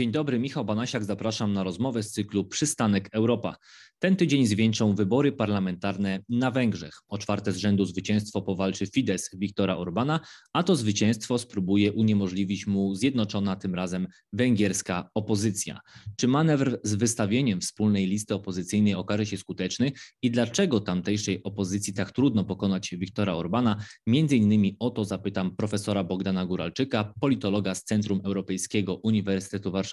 Dzień dobry, Michał Banasiak, zapraszam na rozmowę z cyklu Przystanek Europa. Ten tydzień zwieńczą wybory parlamentarne na Węgrzech. O czwarte z rzędu zwycięstwo powalczy Fidesz Viktora Orbana, a to zwycięstwo spróbuje uniemożliwić mu zjednoczona tym razem węgierska opozycja. Czy manewr z wystawieniem wspólnej listy opozycyjnej okaże się skuteczny i dlaczego tamtejszej opozycji tak trudno pokonać Viktora Orbana? Między innymi o to zapytam profesora Bogdana Guralczyka, politologa z Centrum Europejskiego Uniwersytetu Warszawskiego,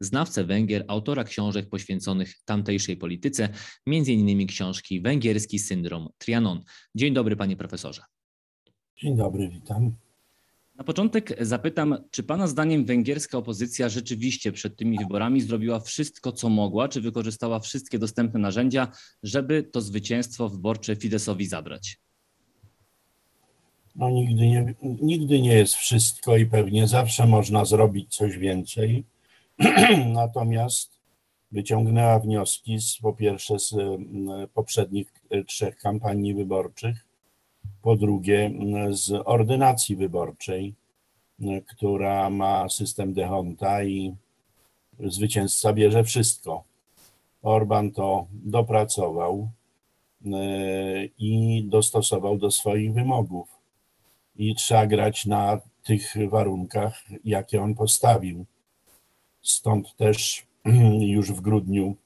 znawcę Węgier, autora książek poświęconych tamtejszej polityce innymi książki Węgierski syndrom Trianon. Dzień dobry panie profesorze. Dzień dobry, witam. Na początek zapytam, czy Pana zdaniem węgierska opozycja rzeczywiście przed tymi wyborami zrobiła wszystko, co mogła, czy wykorzystała wszystkie dostępne narzędzia, żeby to zwycięstwo wyborcze Fideszowi zabrać? No, nigdy, nie, nigdy nie jest wszystko i pewnie zawsze można zrobić coś więcej. Natomiast wyciągnęła wnioski z, po pierwsze z poprzednich e, trzech kampanii wyborczych, po drugie z ordynacji wyborczej, która ma system Dehonta i zwycięzca bierze wszystko. Orban to dopracował e, i dostosował do swoich wymogów. I trzeba grać na tych warunkach, jakie on postawił. Stąd też już w grudniu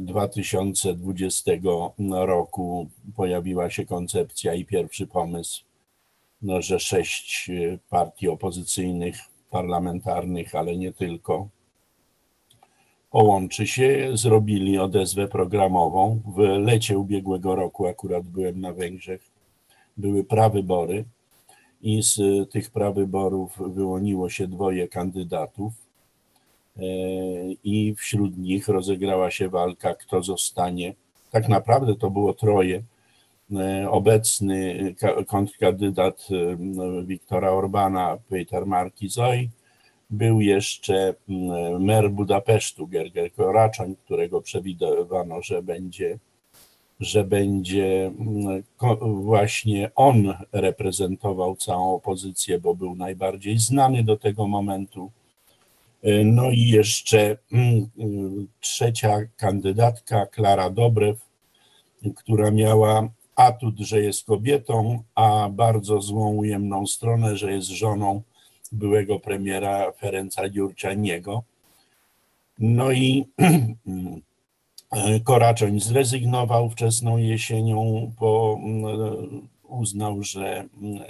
2020 e, roku pojawiła się koncepcja i pierwszy pomysł, no, że sześć e, partii opozycyjnych, parlamentarnych, ale nie tylko, połączy się, zrobili odezwę programową. W lecie ubiegłego roku, akurat byłem na Węgrzech, były prawybory i z tych prawyborów wyłoniło się dwoje kandydatów E, i wśród nich rozegrała się walka, kto zostanie. Tak naprawdę to było troje. E, obecny kontrkandydat e, Wiktora Orbana, Peter Markizoj, był jeszcze mer Budapesztu, Gerger Koraczoń, którego przewidywano, że będzie, że będzie właśnie on reprezentował całą opozycję, bo był najbardziej znany do tego momentu E, no i jeszcze mm, y, trzecia kandydatka, Klara Dobrew, która miała atut, że jest kobietą, a bardzo złą, ujemną stronę, że jest żoną byłego premiera Ferenca Dziurcianiego. No i Koraczoń zrezygnował wczesną jesienią, bo mm, uznał, że mm,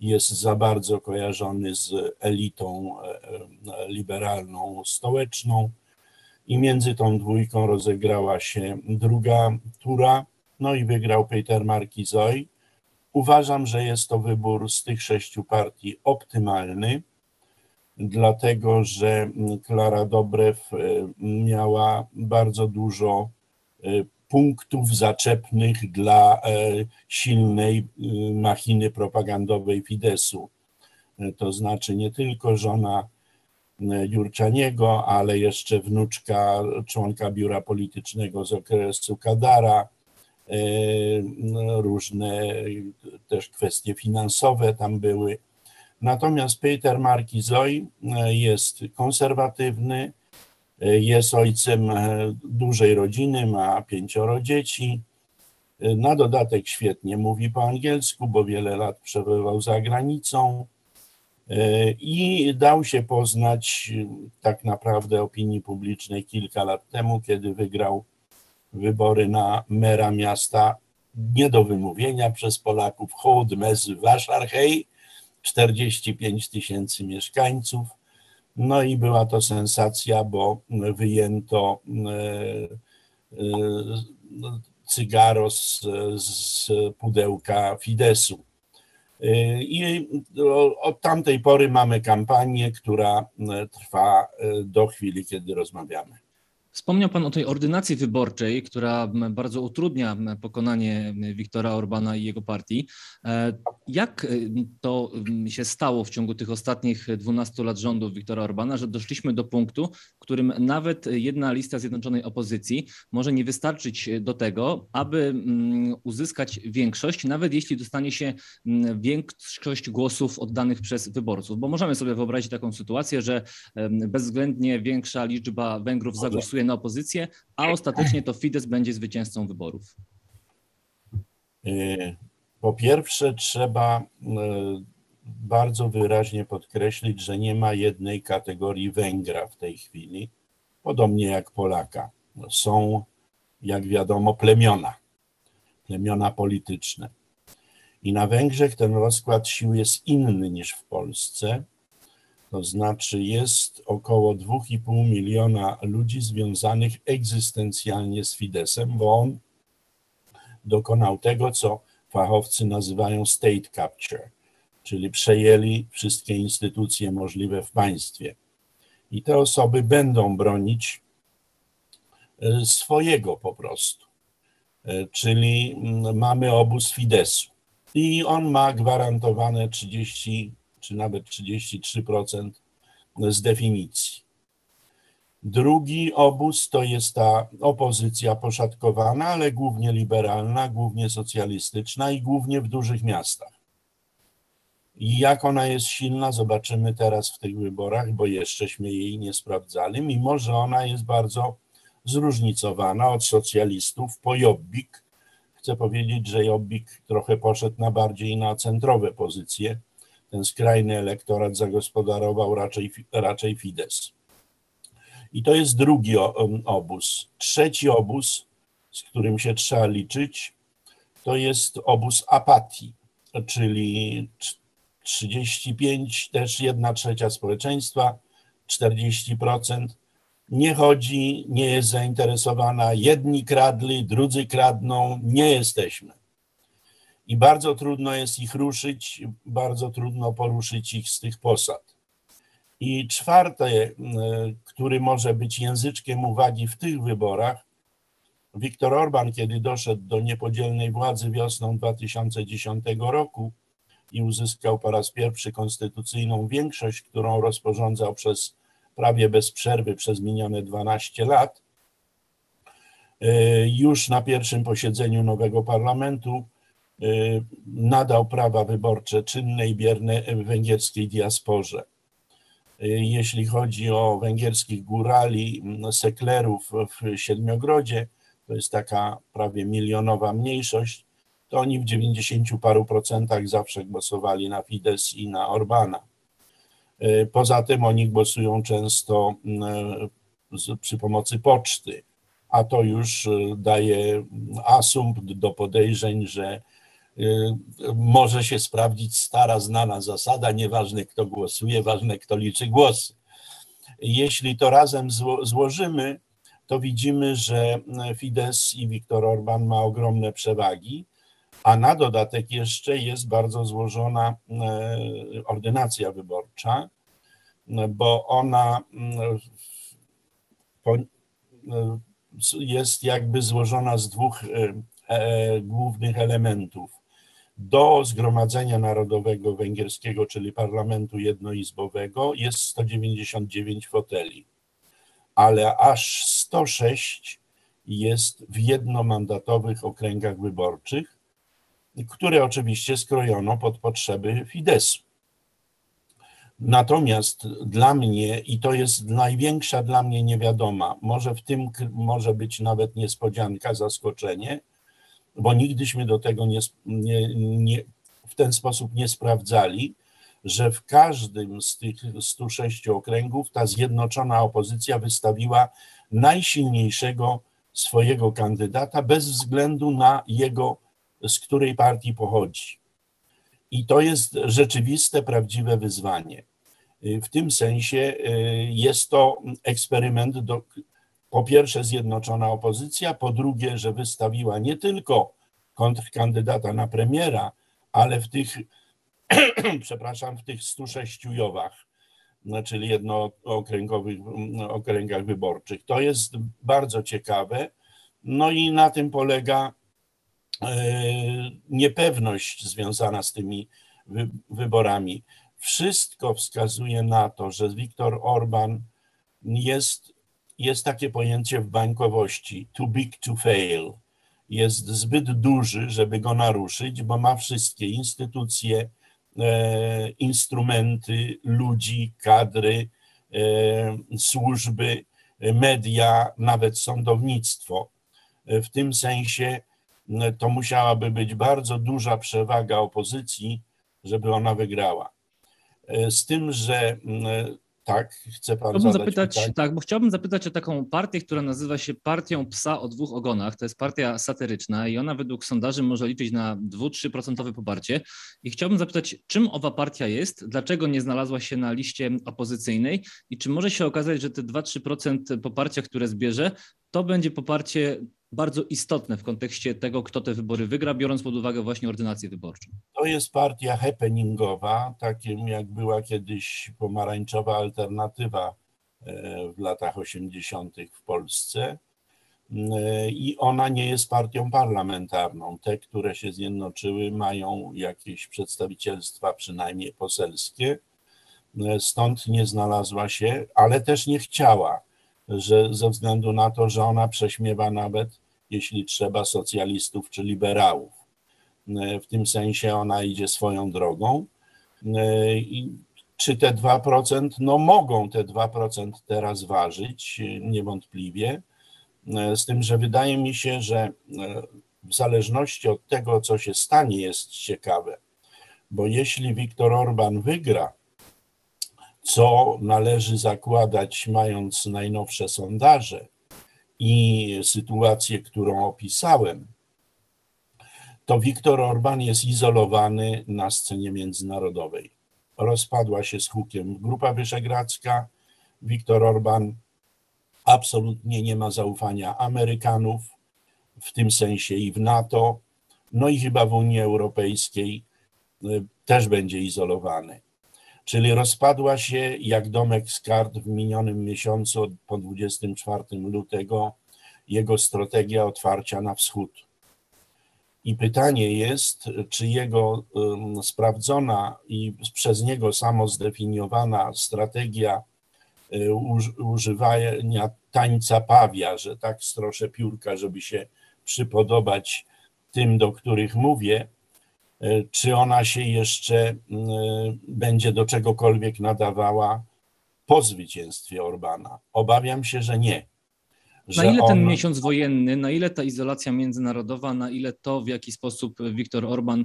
jest za bardzo kojarzony z elitą e, e, liberalną stołeczną i między tą dwójką rozegrała się druga tura, no i wygrał Peter Markizoy. Uważam, że jest to wybór z tych sześciu partii optymalny, dlatego że Klara Dobrew e, miała bardzo dużo punktów zaczepnych dla e, silnej e, machiny propagandowej Fidesu. E, to znaczy nie tylko żona Jurczaniego, ale jeszcze wnuczka członka biura politycznego z okresu Kadara, różne też kwestie finansowe tam były. Natomiast Peter Markizoy jest konserwatywny, jest ojcem e, dużej rodziny, ma pięcioro dzieci. E, na dodatek świetnie mówi po angielsku, bo wiele lat przebywał za granicą e, i dał się poznać tak naprawdę opinii publicznej kilka lat temu, kiedy wygrał wybory na mera miasta nie do wymówienia przez Polaków Hołd-Mez Waszarhej, 45 tysięcy mieszkańców no i była to sensacja, bo wyjęto e, e, cygaro z, z pudełka Fidesu. E, I od tamtej pory mamy kampanię, która trwa do chwili, kiedy rozmawiamy. Wspomniał Pan o tej ordynacji wyborczej, która bardzo utrudnia pokonanie Wiktora Orbana i jego partii. E, jak e, to się stało w ciągu tych ostatnich 12 lat rządów Wiktora Orbana, że doszliśmy do punktu, w którym nawet jedna lista zjednoczonej opozycji może nie wystarczyć do tego, aby mm, uzyskać większość, nawet jeśli dostanie się mm, większość głosów oddanych przez wyborców. Bo możemy sobie wyobrazić taką sytuację, że bezwzględnie większa liczba Węgrów zagłosuje na opozycję, a ostatecznie to Fidesz będzie zwycięzcą wyborów. Po pierwsze, trzeba y, bardzo wyraźnie podkreślić, że nie ma jednej kategorii Węgra w tej chwili, podobnie jak Polaka. Są, jak wiadomo, plemiona, plemiona polityczne. I na Węgrzech ten rozkład sił jest inny niż w Polsce. To znaczy jest około 2,5 miliona ludzi związanych egzystencjalnie z Fidesem, bo on dokonał tego, co fachowcy nazywają state capture, czyli przejęli wszystkie instytucje możliwe w państwie. I te osoby będą bronić e, swojego po prostu. E, czyli mm, mamy obóz Fidesu i on ma gwarantowane 30 czy nawet 33% z definicji. Drugi obóz to jest ta opozycja poszatkowana, ale głównie liberalna, głównie socjalistyczna i głównie w dużych miastach. I jak ona jest silna, zobaczymy teraz w tych wyborach, bo jeszcześmy jej nie sprawdzali, mimo że ona jest bardzo zróżnicowana od socjalistów po Jobbik. Chcę powiedzieć, że Jobbik trochę poszedł na bardziej na centrowe pozycje. Ten skrajny elektorat zagospodarował raczej, raczej Fidesz. I to jest drugi obóz. Trzeci obóz, z którym się trzeba liczyć, to jest obóz apatii, czyli 35, też jedna trzecia społeczeństwa, 40% nie chodzi, nie jest zainteresowana. Jedni kradli, drudzy kradną, nie jesteśmy. I bardzo trudno jest ich ruszyć, bardzo trudno poruszyć ich z tych posad. I czwarte, e, który może być języczkiem uwagi w tych wyborach, Viktor Orban, kiedy doszedł do niepodzielnej władzy wiosną 2010 roku i uzyskał po raz pierwszy konstytucyjną większość, którą rozporządzał przez prawie bez przerwy przez minione 12 lat, e, już na pierwszym posiedzeniu nowego parlamentu e, nadał prawa wyborcze czynnej, biernej węgierskiej diasporze jeśli chodzi o węgierskich górali, seklerów w Siedmiogrodzie, to jest taka prawie milionowa mniejszość, to oni w 90 paru procentach zawsze głosowali na Fidesz i na Orbana. Poza tym oni głosują często przy pomocy poczty, a to już daje asumpt do podejrzeń, że Y, może się sprawdzić stara, znana zasada, nieważne kto głosuje, ważne kto liczy głosy. Jeśli to razem złożymy, to widzimy, że Fidesz i Viktor Orban ma ogromne przewagi, a na dodatek jeszcze jest bardzo złożona e, ordynacja wyborcza, bo ona e, jest jakby złożona z dwóch e, głównych elementów do Zgromadzenia Narodowego Węgierskiego, czyli parlamentu jednoizbowego, jest 199 foteli, ale aż 106 jest w jednomandatowych okręgach wyborczych, które oczywiście skrojono pod potrzeby Fideszu. Natomiast dla mnie, i to jest największa dla mnie niewiadoma, może w tym może być nawet niespodzianka, zaskoczenie, bo nigdyśmy do tego nie, nie, nie, w ten sposób nie sprawdzali, że w każdym z tych 106 okręgów ta zjednoczona opozycja wystawiła najsilniejszego swojego kandydata bez względu na jego, z której partii pochodzi. I to jest rzeczywiste, prawdziwe wyzwanie. W tym sensie y, jest to eksperyment, do, po pierwsze zjednoczona opozycja, po drugie, że wystawiła nie tylko kontrkandydata na premiera, ale w tych, przepraszam, w tych 106 jowach, no, czyli jednookręgowych okręgach wyborczych. To jest bardzo ciekawe. No i na tym polega e, niepewność związana z tymi wyborami. Wszystko wskazuje na to, że Viktor Orban jest jest takie pojęcie w bankowości too big to fail. Jest zbyt duży, żeby go naruszyć, bo ma wszystkie instytucje, e, instrumenty, ludzi, kadry, e, służby, media, nawet sądownictwo. W tym sensie to musiałaby być bardzo duża przewaga opozycji, żeby ona wygrała. Z tym, że tak, chce pan chciałbym zapytać, Tak, bo chciałbym zapytać o taką partię, która nazywa się Partią Psa o dwóch ogonach. To jest partia satyryczna i ona według sondaży może liczyć na 2-3% poparcie. I chciałbym zapytać, czym owa partia jest, dlaczego nie znalazła się na liście opozycyjnej i czy może się okazać, że te 2-3% poparcia, które zbierze, to będzie poparcie bardzo istotne w kontekście tego, kto te wybory wygra, biorąc pod uwagę właśnie ordynację wyborczą. To jest partia happeningowa, takim jak była kiedyś pomarańczowa alternatywa e, w latach 80. w Polsce. E, I ona nie jest partią parlamentarną. Te, które się zjednoczyły, mają jakieś przedstawicielstwa, przynajmniej poselskie. E, stąd nie znalazła się, ale też nie chciała że ze względu na to, że ona prześmiewa nawet, jeśli trzeba, socjalistów czy liberałów. E, w tym sensie ona idzie swoją drogą. E, I czy te 2%? No mogą te 2% teraz ważyć, niewątpliwie. E, z tym, że wydaje mi się, że w zależności od tego, co się stanie, jest ciekawe. Bo jeśli Viktor Orban wygra, co należy zakładać, mając najnowsze sondaże i sytuację, którą opisałem, to Viktor Orban jest izolowany na scenie międzynarodowej. Rozpadła się z hukiem Grupa Wyszehradzka. Viktor Orban absolutnie nie ma zaufania Amerykanów, w tym sensie i w NATO, no i chyba w Unii Europejskiej y, też będzie izolowany czyli rozpadła się jak domek z kart w minionym miesiącu po 24 lutego jego strategia otwarcia na wschód. I pytanie jest, czy jego sprawdzona i przez niego samo zdefiniowana strategia um, używania tańca pawia, że tak stroszę piórka, żeby się przypodobać tym, do których mówię, E, czy ona się jeszcze będzie do czegokolwiek nadawała po zwycięstwie Orbana? Obawiam się, że nie. Że na ile ten on... miesiąc wojenny, na ile ta izolacja międzynarodowa, na ile to, w jaki sposób Viktor Orban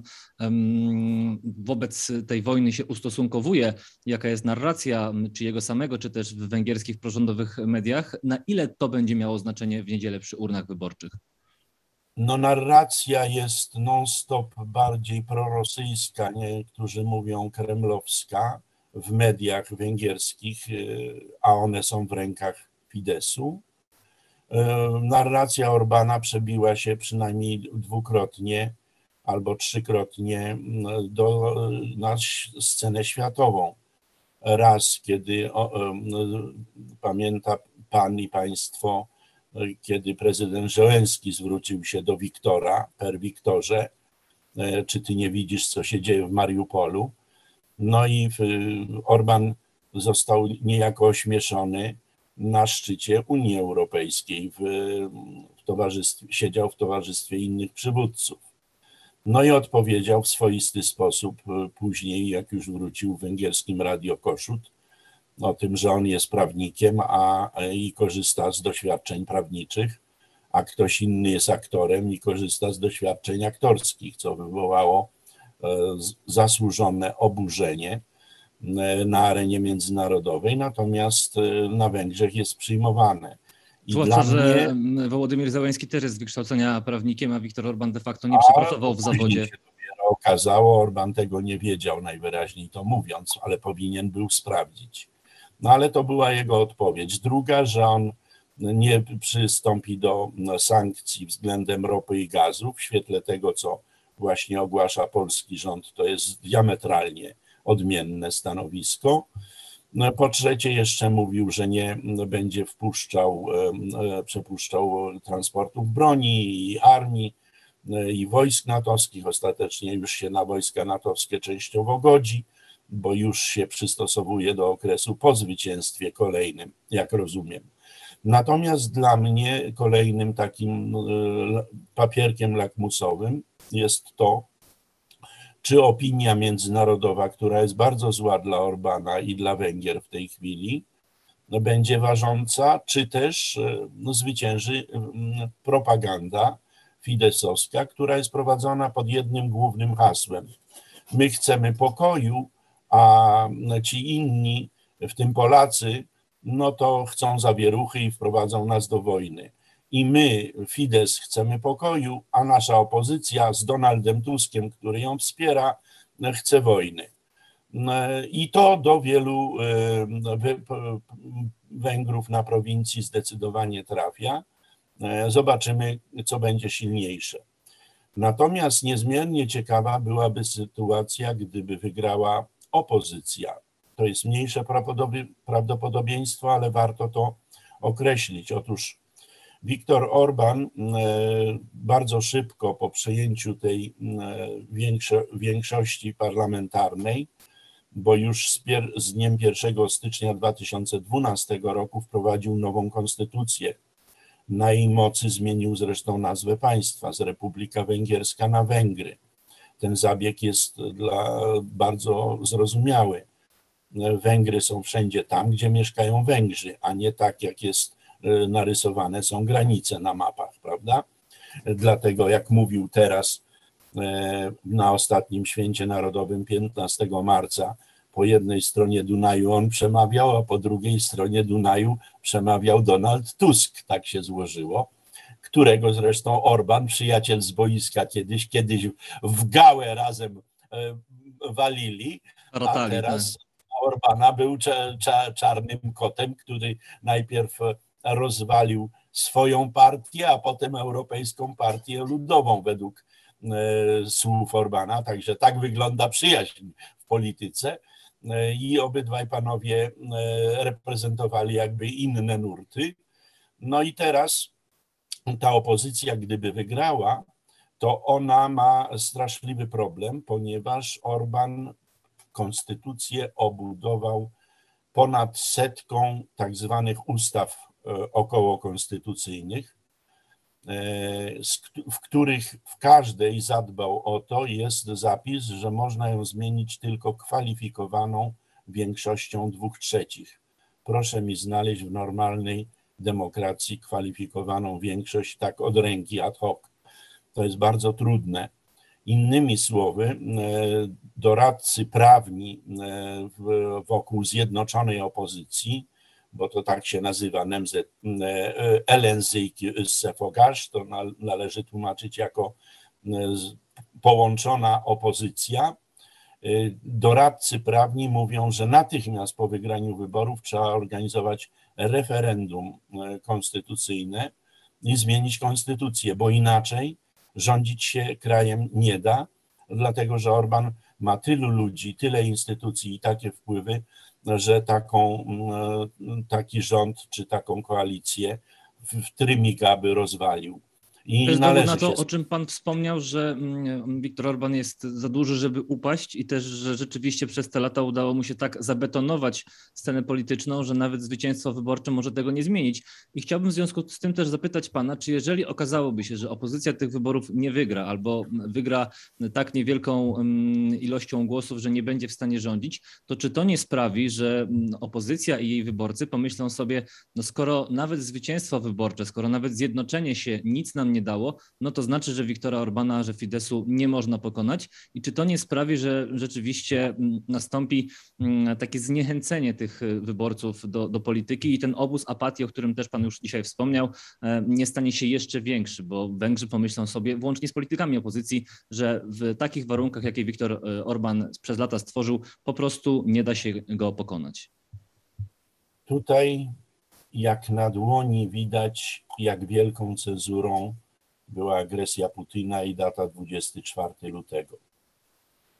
wobec tej wojny się ustosunkowuje, jaka jest narracja, czy jego samego, czy też w węgierskich prorządowych mediach, na ile to będzie miało znaczenie w niedzielę przy urnach wyborczych? No narracja jest non-stop bardziej prorosyjska, niektórzy mówią kremlowska w mediach węgierskich, y, a one są w rękach Fidesu. Y, narracja Orbana przebiła się przynajmniej dwukrotnie albo trzykrotnie y, do, na scenę światową. Raz, kiedy o, pamięta pan i państwo, kiedy prezydent Żołęski zwrócił się do Wiktora, per Wiktorze, e, czy ty nie widzisz, co się dzieje w Mariupolu? No i Orban został niejako ośmieszony na szczycie Unii Europejskiej, w, w towarzystwie, siedział w towarzystwie innych przywódców. No i odpowiedział w swoisty sposób e, później, jak już wrócił w węgierskim Radio Koszut, o tym, że on jest prawnikiem a, i korzysta z doświadczeń prawniczych, a ktoś inny jest aktorem i korzysta z doświadczeń aktorskich, co wywołało e, zasłużone oburzenie e, na arenie międzynarodowej, natomiast e, na Węgrzech jest przyjmowane. I Zwłaszcza, że mnie... Wołodymyr Załęski też jest z wykształcenia prawnikiem, a Viktor Orban de facto nie przepracował w zawodzie. Się dopiero okazało, Orban tego nie wiedział najwyraźniej to mówiąc, ale powinien był sprawdzić. No ale to była jego odpowiedź. Druga, że on nie przystąpi do sankcji względem ropy i gazu w świetle tego, co właśnie ogłasza polski rząd. To jest diametralnie odmienne stanowisko. No, po trzecie, jeszcze mówił, że nie będzie wpuszczał, e, przepuszczał transportów broni i armii e, i wojsk natowskich. Ostatecznie już się na wojska natowskie częściowo godzi bo już się przystosowuje do okresu po zwycięstwie kolejnym, jak rozumiem. Natomiast dla mnie kolejnym takim papierkiem lakmusowym jest to, czy opinia międzynarodowa, która jest bardzo zła dla Orbana i dla Węgier w tej chwili, będzie ważąca, czy też no, zwycięży propaganda fidesowska, która jest prowadzona pod jednym głównym hasłem. My chcemy pokoju, a ci inni, w tym Polacy, no to chcą zawieruchy i wprowadzą nas do wojny. I my, Fidesz, chcemy pokoju, a nasza opozycja z Donaldem Tuskiem, który ją wspiera, chce wojny. I to do wielu Węgrów na prowincji zdecydowanie trafia. Zobaczymy, co będzie silniejsze. Natomiast niezmiernie ciekawa byłaby sytuacja, gdyby wygrała opozycja. To jest mniejsze prawdopodobieństwo, ale warto to określić. Otóż Viktor Orban e, bardzo szybko po przejęciu tej e, większości parlamentarnej, bo już z, z dniem 1 stycznia 2012 roku wprowadził nową konstytucję. Na jej mocy zmienił zresztą nazwę państwa z Republika Węgierska na Węgry. Ten zabieg jest dla bardzo zrozumiały. Węgry są wszędzie tam, gdzie mieszkają Węgrzy, a nie tak, jak jest e, narysowane są granice na mapach, prawda? Dlatego, jak mówił teraz e, na ostatnim święcie narodowym 15 marca, po jednej stronie Dunaju on przemawiał, a po drugiej stronie Dunaju przemawiał Donald Tusk. Tak się złożyło, którego zresztą Orban, przyjaciel z boiska kiedyś, kiedyś w gałę razem e, walili, a teraz tak. Orbana był czarnym kotem, który najpierw rozwalił swoją partię, a potem Europejską Partię Ludową według e, słów Orbana. Także tak wygląda przyjaźń w polityce. E, I obydwaj panowie reprezentowali jakby inne nurty. No i teraz ta opozycja, gdyby wygrała, to ona ma straszliwy problem, ponieważ Orban konstytucję obudował ponad setką tak zwanych ustaw e, okołokonstytucyjnych, e, w których w każdej zadbał o to, jest zapis, że można ją zmienić tylko kwalifikowaną większością dwóch trzecich. Proszę mi znaleźć w normalnej demokracji kwalifikowaną większość tak od ręki ad hoc. To jest bardzo trudne. Innymi słowy, e, doradcy prawni e, wokół zjednoczonej opozycji, bo to tak się nazywa NMZ, Elenzyk Sefogasz, to należy tłumaczyć jako e, połączona opozycja. Doradcy prawni mówią, że natychmiast po wygraniu wyborów trzeba organizować referendum konstytucyjne i zmienić konstytucję, bo inaczej rządzić się krajem nie da, dlatego że Orban ma tylu ludzi, tyle instytucji i takie wpływy, że taką, mm, taki rząd czy taką koalicję w trymiga by rozwalił. I Bez należy na to, się... o czym Pan wspomniał, że mm, Viktor Orban jest za duży, żeby upaść i też, że rzeczywiście przez te lata udało mu się tak zabetonować scenę polityczną, że nawet zwycięstwo wyborcze może tego nie zmienić. I chciałbym w związku z tym też zapytać Pana, czy jeżeli okazałoby się, że opozycja tych wyborów nie wygra albo wygra tak niewielką mm, ilością głosów, że nie będzie w stanie rządzić, to czy to nie sprawi, że mm, opozycja i jej wyborcy pomyślą sobie, no skoro nawet zwycięstwo wyborcze, skoro nawet zjednoczenie się nic nam nie dało, no to znaczy, że Wiktora Orbana, że Fidesu nie można pokonać. I czy to nie sprawi, że rzeczywiście mm, nastąpi mm, takie zniechęcenie tych y, wyborców do, do polityki i ten obóz apatii, o którym też Pan już dzisiaj wspomniał, e, nie stanie się jeszcze większy, bo Węgrzy pomyślą sobie, włącznie z politykami opozycji, że w takich warunkach, jakie Viktor y, Orban przez lata stworzył, po prostu nie da się go pokonać. Tutaj jak na dłoni widać, jak wielką cezurą była agresja Putina i data 24 lutego.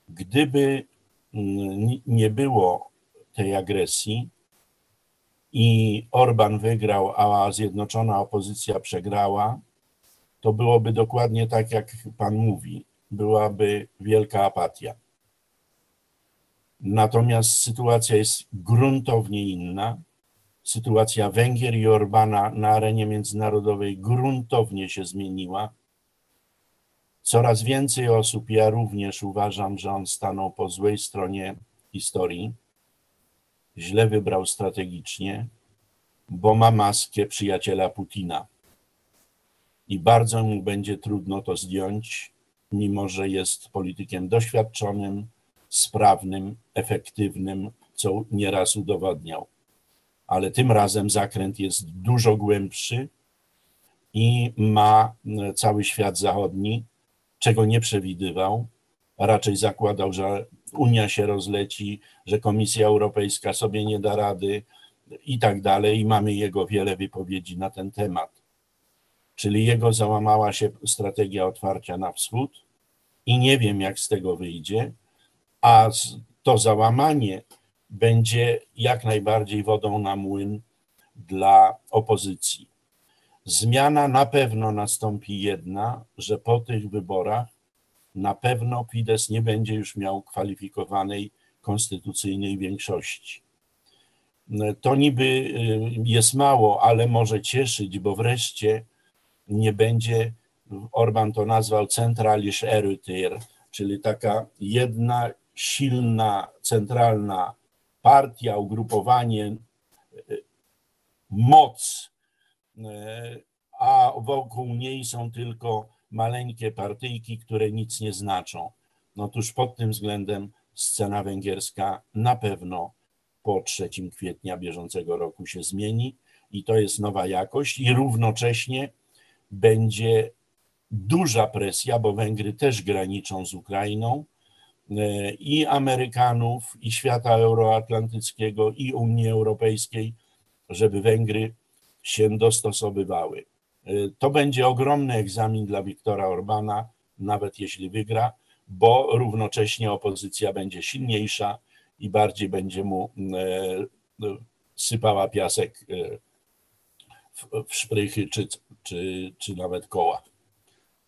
Gdyby mm, nie było tej agresji i Orban wygrał, a zjednoczona opozycja przegrała, to byłoby dokładnie tak, jak pan mówi. Byłaby wielka apatia. Natomiast sytuacja jest gruntownie inna sytuacja Węgier i Orbana na arenie międzynarodowej gruntownie się zmieniła. Coraz więcej osób, ja również uważam, że on stanął po złej stronie historii. Źle wybrał strategicznie, bo ma maskę przyjaciela Putina. I bardzo mu będzie trudno to zdjąć, mimo że jest politykiem doświadczonym, sprawnym, efektywnym, co nieraz udowadniał. Ale tym razem zakręt jest dużo głębszy i ma cały świat zachodni, czego nie przewidywał. Raczej zakładał, że Unia się rozleci, że Komisja Europejska sobie nie da rady i tak dalej. I mamy jego wiele wypowiedzi na ten temat. Czyli jego załamała się strategia otwarcia na wschód i nie wiem, jak z tego wyjdzie, a to załamanie będzie jak najbardziej wodą na młyn dla opozycji. Zmiana na pewno nastąpi jedna, że po tych wyborach na pewno Fidesz nie będzie już miał kwalifikowanej konstytucyjnej większości. To niby y, jest mało, ale może cieszyć, bo wreszcie nie będzie, Orban to nazwał centralisch Erütyr, czyli taka jedna silna, centralna partia, ugrupowanie, y, moc, y, a wokół niej są tylko maleńkie partyjki, które nic nie znaczą. No Otóż pod tym względem scena węgierska na pewno po 3 kwietnia bieżącego roku się zmieni i to jest nowa jakość i równocześnie będzie duża presja, bo Węgry też graniczą z Ukrainą, e, i Amerykanów, i świata euroatlantyckiego, i Unii Europejskiej, żeby Węgry się dostosowywały. E, to będzie ogromny egzamin dla Viktora Orbana, nawet jeśli wygra, bo równocześnie opozycja będzie silniejsza i bardziej będzie mu e, sypała piasek w szprychy czy, czy, czy nawet koła.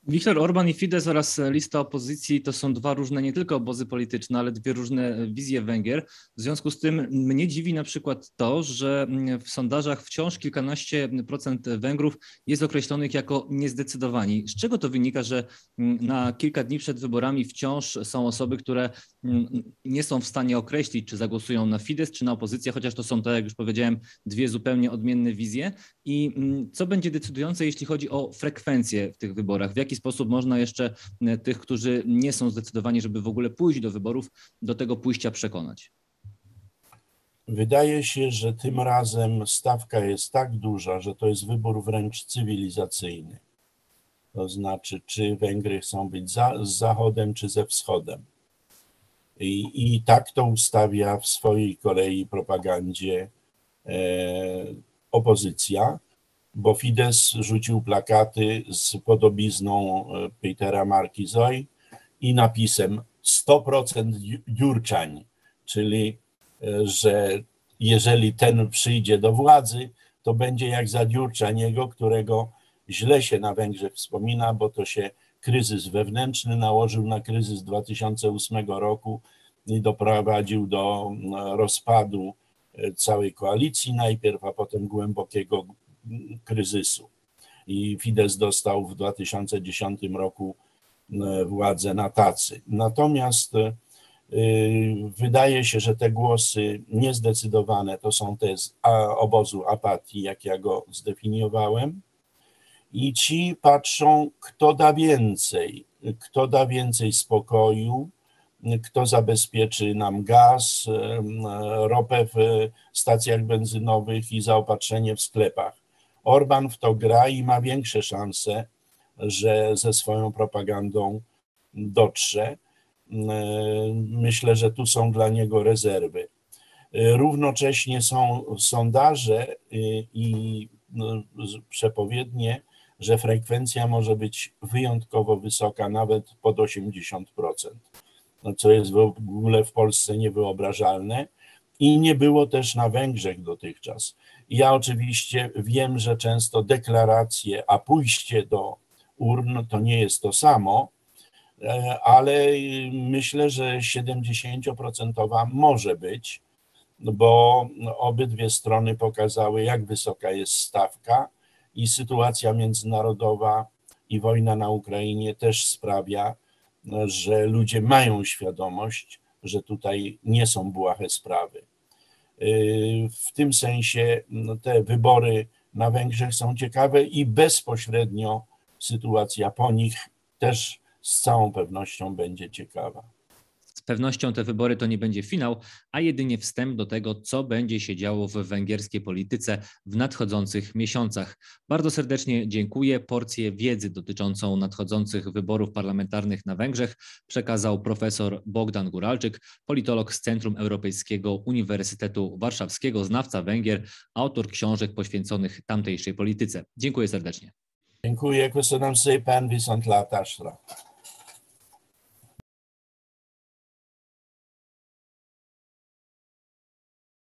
Viktor Orban i Fidesz oraz lista opozycji to są dwa różne nie tylko obozy polityczne, ale dwie różne wizje Węgier. W związku z tym mnie dziwi na przykład to, że w sondażach wciąż kilkanaście procent Węgrów jest określonych jako niezdecydowani. Z czego to wynika, że na kilka dni przed wyborami wciąż są osoby, które nie są w stanie określić, czy zagłosują na Fidesz, czy na opozycję, chociaż to są, tak jak już powiedziałem, dwie zupełnie odmienne wizje. I co będzie decydujące, jeśli chodzi o frekwencję w tych wyborach? W jaki jaki sposób można jeszcze e, tych, którzy nie są zdecydowani, żeby w ogóle pójść do wyborów, do tego pójścia przekonać? Wydaje się, że tym razem stawka jest tak duża, że to jest wybór wręcz cywilizacyjny. To znaczy, czy Węgry chcą być za, z Zachodem, czy ze Wschodem. I, I tak to ustawia w swojej kolei propagandzie e, opozycja bo Fidesz rzucił plakaty z podobizną e, Petera Markizoj i napisem 100% Jurczań, czyli e, że jeżeli ten przyjdzie do władzy, to będzie jak za Dziurczaniego, którego źle się na Węgrzech wspomina, bo to się kryzys wewnętrzny nałożył na kryzys 2008 roku i doprowadził do rozpadu e, całej koalicji najpierw, a potem głębokiego kryzysu. I Fidesz dostał w 2010 roku e, władzę na tacy. Natomiast e, wydaje się, że te głosy niezdecydowane to są te z obozu apatii, jak ja go zdefiniowałem. I ci patrzą, kto da więcej, kto da więcej spokoju, kto zabezpieczy nam gaz, e, ropę w stacjach benzynowych i zaopatrzenie w sklepach. Orban w to gra i ma większe szanse, że ze swoją propagandą dotrze. Myślę, że tu są dla niego rezerwy. Równocześnie są sondaże i no, przepowiednie, że frekwencja może być wyjątkowo wysoka, nawet pod 80%, no, co jest w ogóle w Polsce niewyobrażalne i nie było też na Węgrzech dotychczas. Ja oczywiście wiem, że często deklaracje, a pójście do urn to nie jest to samo, e, ale myślę, że 70% może być. bo obydwie strony pokazały, jak wysoka jest stawka i sytuacja międzynarodowa i wojna na Ukrainie też sprawia, że ludzie mają świadomość, że tutaj nie są błahe sprawy. W tym sensie no, te wybory na Węgrzech są ciekawe i bezpośrednio sytuacja po nich też z całą pewnością będzie ciekawa. Pewnością te wybory to nie będzie finał, a jedynie wstęp do tego, co będzie się działo w węgierskiej polityce w nadchodzących miesiącach. Bardzo serdecznie dziękuję. Porcję wiedzy dotyczącą nadchodzących wyborów parlamentarnych na Węgrzech przekazał profesor Bogdan Guralczyk, politolog z Centrum Europejskiego Uniwersytetu Warszawskiego, znawca Węgier, autor książek poświęconych tamtejszej polityce. Dziękuję serdecznie. Dziękuję, köszönöm szépen, viszontlátásra.